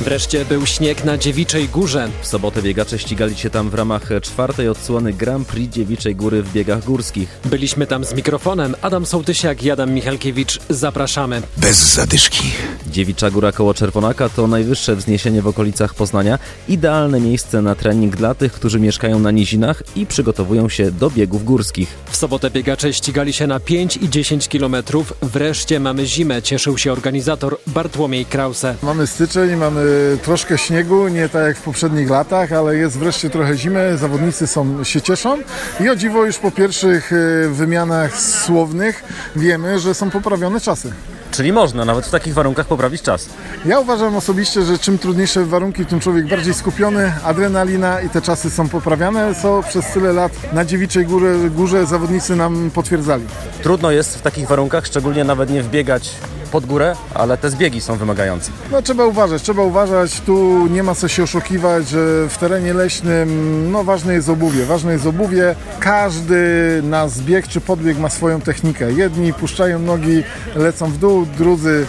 Wreszcie był śnieg na Dziewiczej Górze. W sobotę biegacze ścigali się tam w ramach czwartej odsłony Grand Prix Dziewiczej Góry w biegach górskich. Byliśmy tam z mikrofonem. Adam Sołtysiak i Adam Michalkiewicz. Zapraszamy. Bez zadyszki. Dziewicza Góra koło Czerwonaka to najwyższe wzniesienie w okolicach Poznania. Idealne miejsce na trening dla tych, którzy mieszkają na nizinach i przygotowują się do biegów górskich. W sobotę biegacze ścigali się na 5 i 10 kilometrów. Wreszcie mamy zimę, cieszył się organizator Bartłomiej Krause. Mamy styczeń, mamy troszkę śniegu, nie tak jak w poprzednich latach, ale jest wreszcie trochę zimy, zawodnicy są, się cieszą i o dziwo już po pierwszych e, wymianach słownych wiemy, że są poprawione czasy. Czyli można nawet w takich warunkach poprawić czas. Ja uważam osobiście, że czym trudniejsze warunki, tym człowiek bardziej skupiony, adrenalina i te czasy są poprawiane, co przez tyle lat na Dziewiczej Górze, Górze zawodnicy nam potwierdzali. Trudno jest w takich warunkach, szczególnie nawet nie wbiegać pod górę, ale te zbiegi są wymagające. No trzeba uważać, trzeba uważać, tu nie ma co się oszukiwać, że w terenie leśnym no ważne jest obuwie, ważne jest obuwie. Każdy na zbieg czy podbieg ma swoją technikę. Jedni puszczają nogi, lecą w dół, drudzy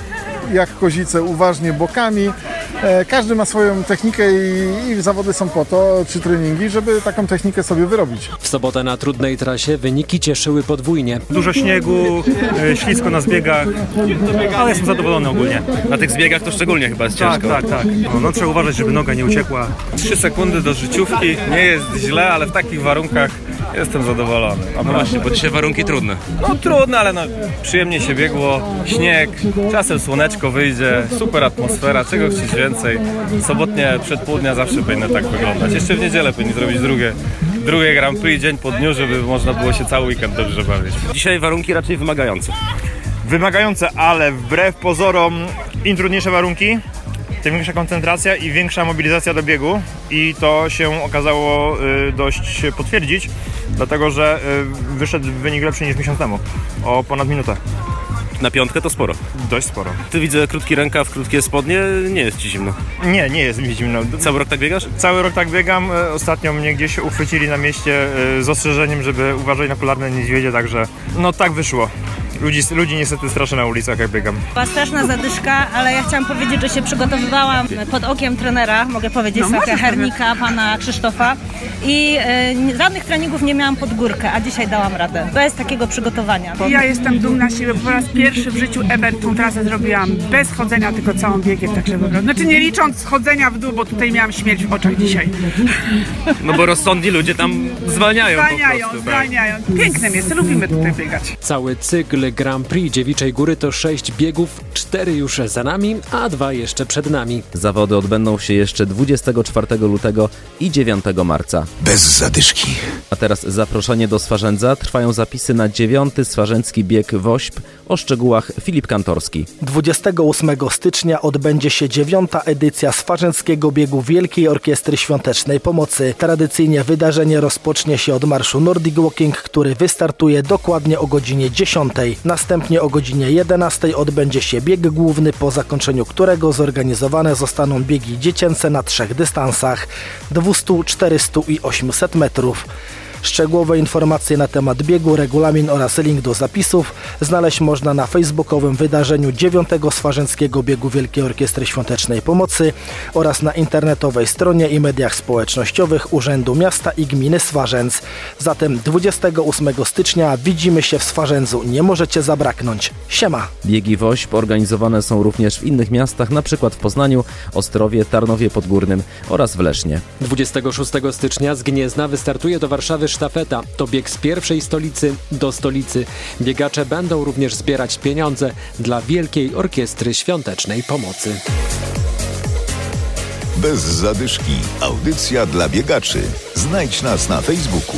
jak kozice uważnie bokami. E, Każdy ma swoją technikę i, i zawody są po to, czy treningi, żeby taką technikę sobie wyrobić. W sobotę na trudnej trasie wyniki cieszyły podwójnie. Dużo śniegu, e, ślisko na zbiegach, ale jestem zadowolony ogólnie. Na tych zbiegach to szczególnie chyba jest Tak, ciężko. tak, tak. No, no trzeba uważać, żeby noga nie uciekła. 3 sekundy do życiówki, nie jest źle, ale w takich warunkach jestem zadowolony. No właśnie, bo dzisiaj warunki trudne. No trudno, ale no, przyjemnie się biegło, śnieg, czasem słoneczko wyjdzie, super atmosfera, czego chcieć więcej. Sobotnie przedpołudnia zawsze powinny tak wyglądać. Jeszcze w niedzielę powinni zrobić drugie, drugie Grand Prix dzień po dniu, żeby można było się cały weekend dobrze bawić. Dzisiaj warunki raczej wymagające. Wymagające, ale wbrew pozorom im trudniejsze warunki, tym większa koncentracja i większa mobilizacja do biegu i to się okazało y, dość potwierdzić, dlatego że y, wyszedł wynik lepszy niż miesiąc temu, o ponad minutę. Na piątkę to sporo. Dość sporo. Ty widzę krótki rękaw, krótkie spodnie, nie jest ci zimno. Nie, nie jest mi zimno. Cały rok tak biegasz? Cały rok tak biegam. E, Ostatnio mnie gdzieś uchwycili na mieście e, z ostrzeżeniem, żeby uważać na polarne niedźwiedzie, także no tak wyszło. Ludzi, ludzi niestety straszę na ulicach jak biegam. Była straszna zadyszka, ale ja chciałam powiedzieć, że się przygotowywałam pod okiem trenera, mogę powiedzieć, no, Hernika, pana Krzysztofa i nie- żadnych treningów nie miałam pod górkę, a dzisiaj dałam radę. Bez takiego przygotowania. Ja jestem dumna z siebie, po raz pierwszy w życiu ever tą trasę zrobiłam bez chodzenia, tylko całą biegiem, także po. Znaczy nie licząc chodzenia w dół, bo tutaj miałam śmierć w oczach dzisiaj. No bo rozsądni ludzie tam zwalniają, Zwalniają, po prostu. tak. zwalniają. Piękne miejsce, lubimy tutaj biegać. Cały cykl Grand Prix Dziewiczej Góry to 6 biegów, 4 już za nami, a 2 jeszcze przed nami. Zawody odbędą się jeszcze 24 lutego i 9 marca. Bez zadyszki. A teraz zaproszenie do Swarzędza. Trwają zapisy na 9 Swarzędzki Bieg WOŚP. O szczegółach Filip Kantorski. 28 stycznia odbędzie się dziewiąta edycja Swarzędzkiego Biegu Wielkiej Orkiestry Świątecznej Pomocy. Tradycyjnie wydarzenie rozpocznie się od marszu Nordic Walking, który wystartuje dokładnie o godzinie 10. Następnie o godzinie 11 odbędzie się bieg główny, po zakończeniu którego zorganizowane zostaną biegi dziecięce na trzech dystansach 200, 400 i 800 metrów. Szczegółowe informacje na temat biegu, regulamin oraz link do zapisów znaleźć można na facebookowym wydarzeniu 9 Swarzędzkiego Biegu Wielkiej Orkiestry Świątecznej Pomocy oraz na internetowej stronie i mediach społecznościowych Urzędu Miasta i Gminy Swarzędz. Zatem 28 stycznia widzimy się w Swarzędzu. Nie możecie zabraknąć. Siema! Biegi WOŚP organizowane są również w innych miastach, np. w Poznaniu, Ostrowie, Tarnowie Podgórnym oraz w Lesznie. 26 stycznia z Gniezna wystartuje do Warszawy sztafeta. To bieg z pierwszej stolicy do stolicy. Biegacze będą również zbierać pieniądze dla Wielkiej Orkiestry Świątecznej Pomocy. Bez zadyszki. Audycja dla biegaczy. Znajdź nas na Facebooku.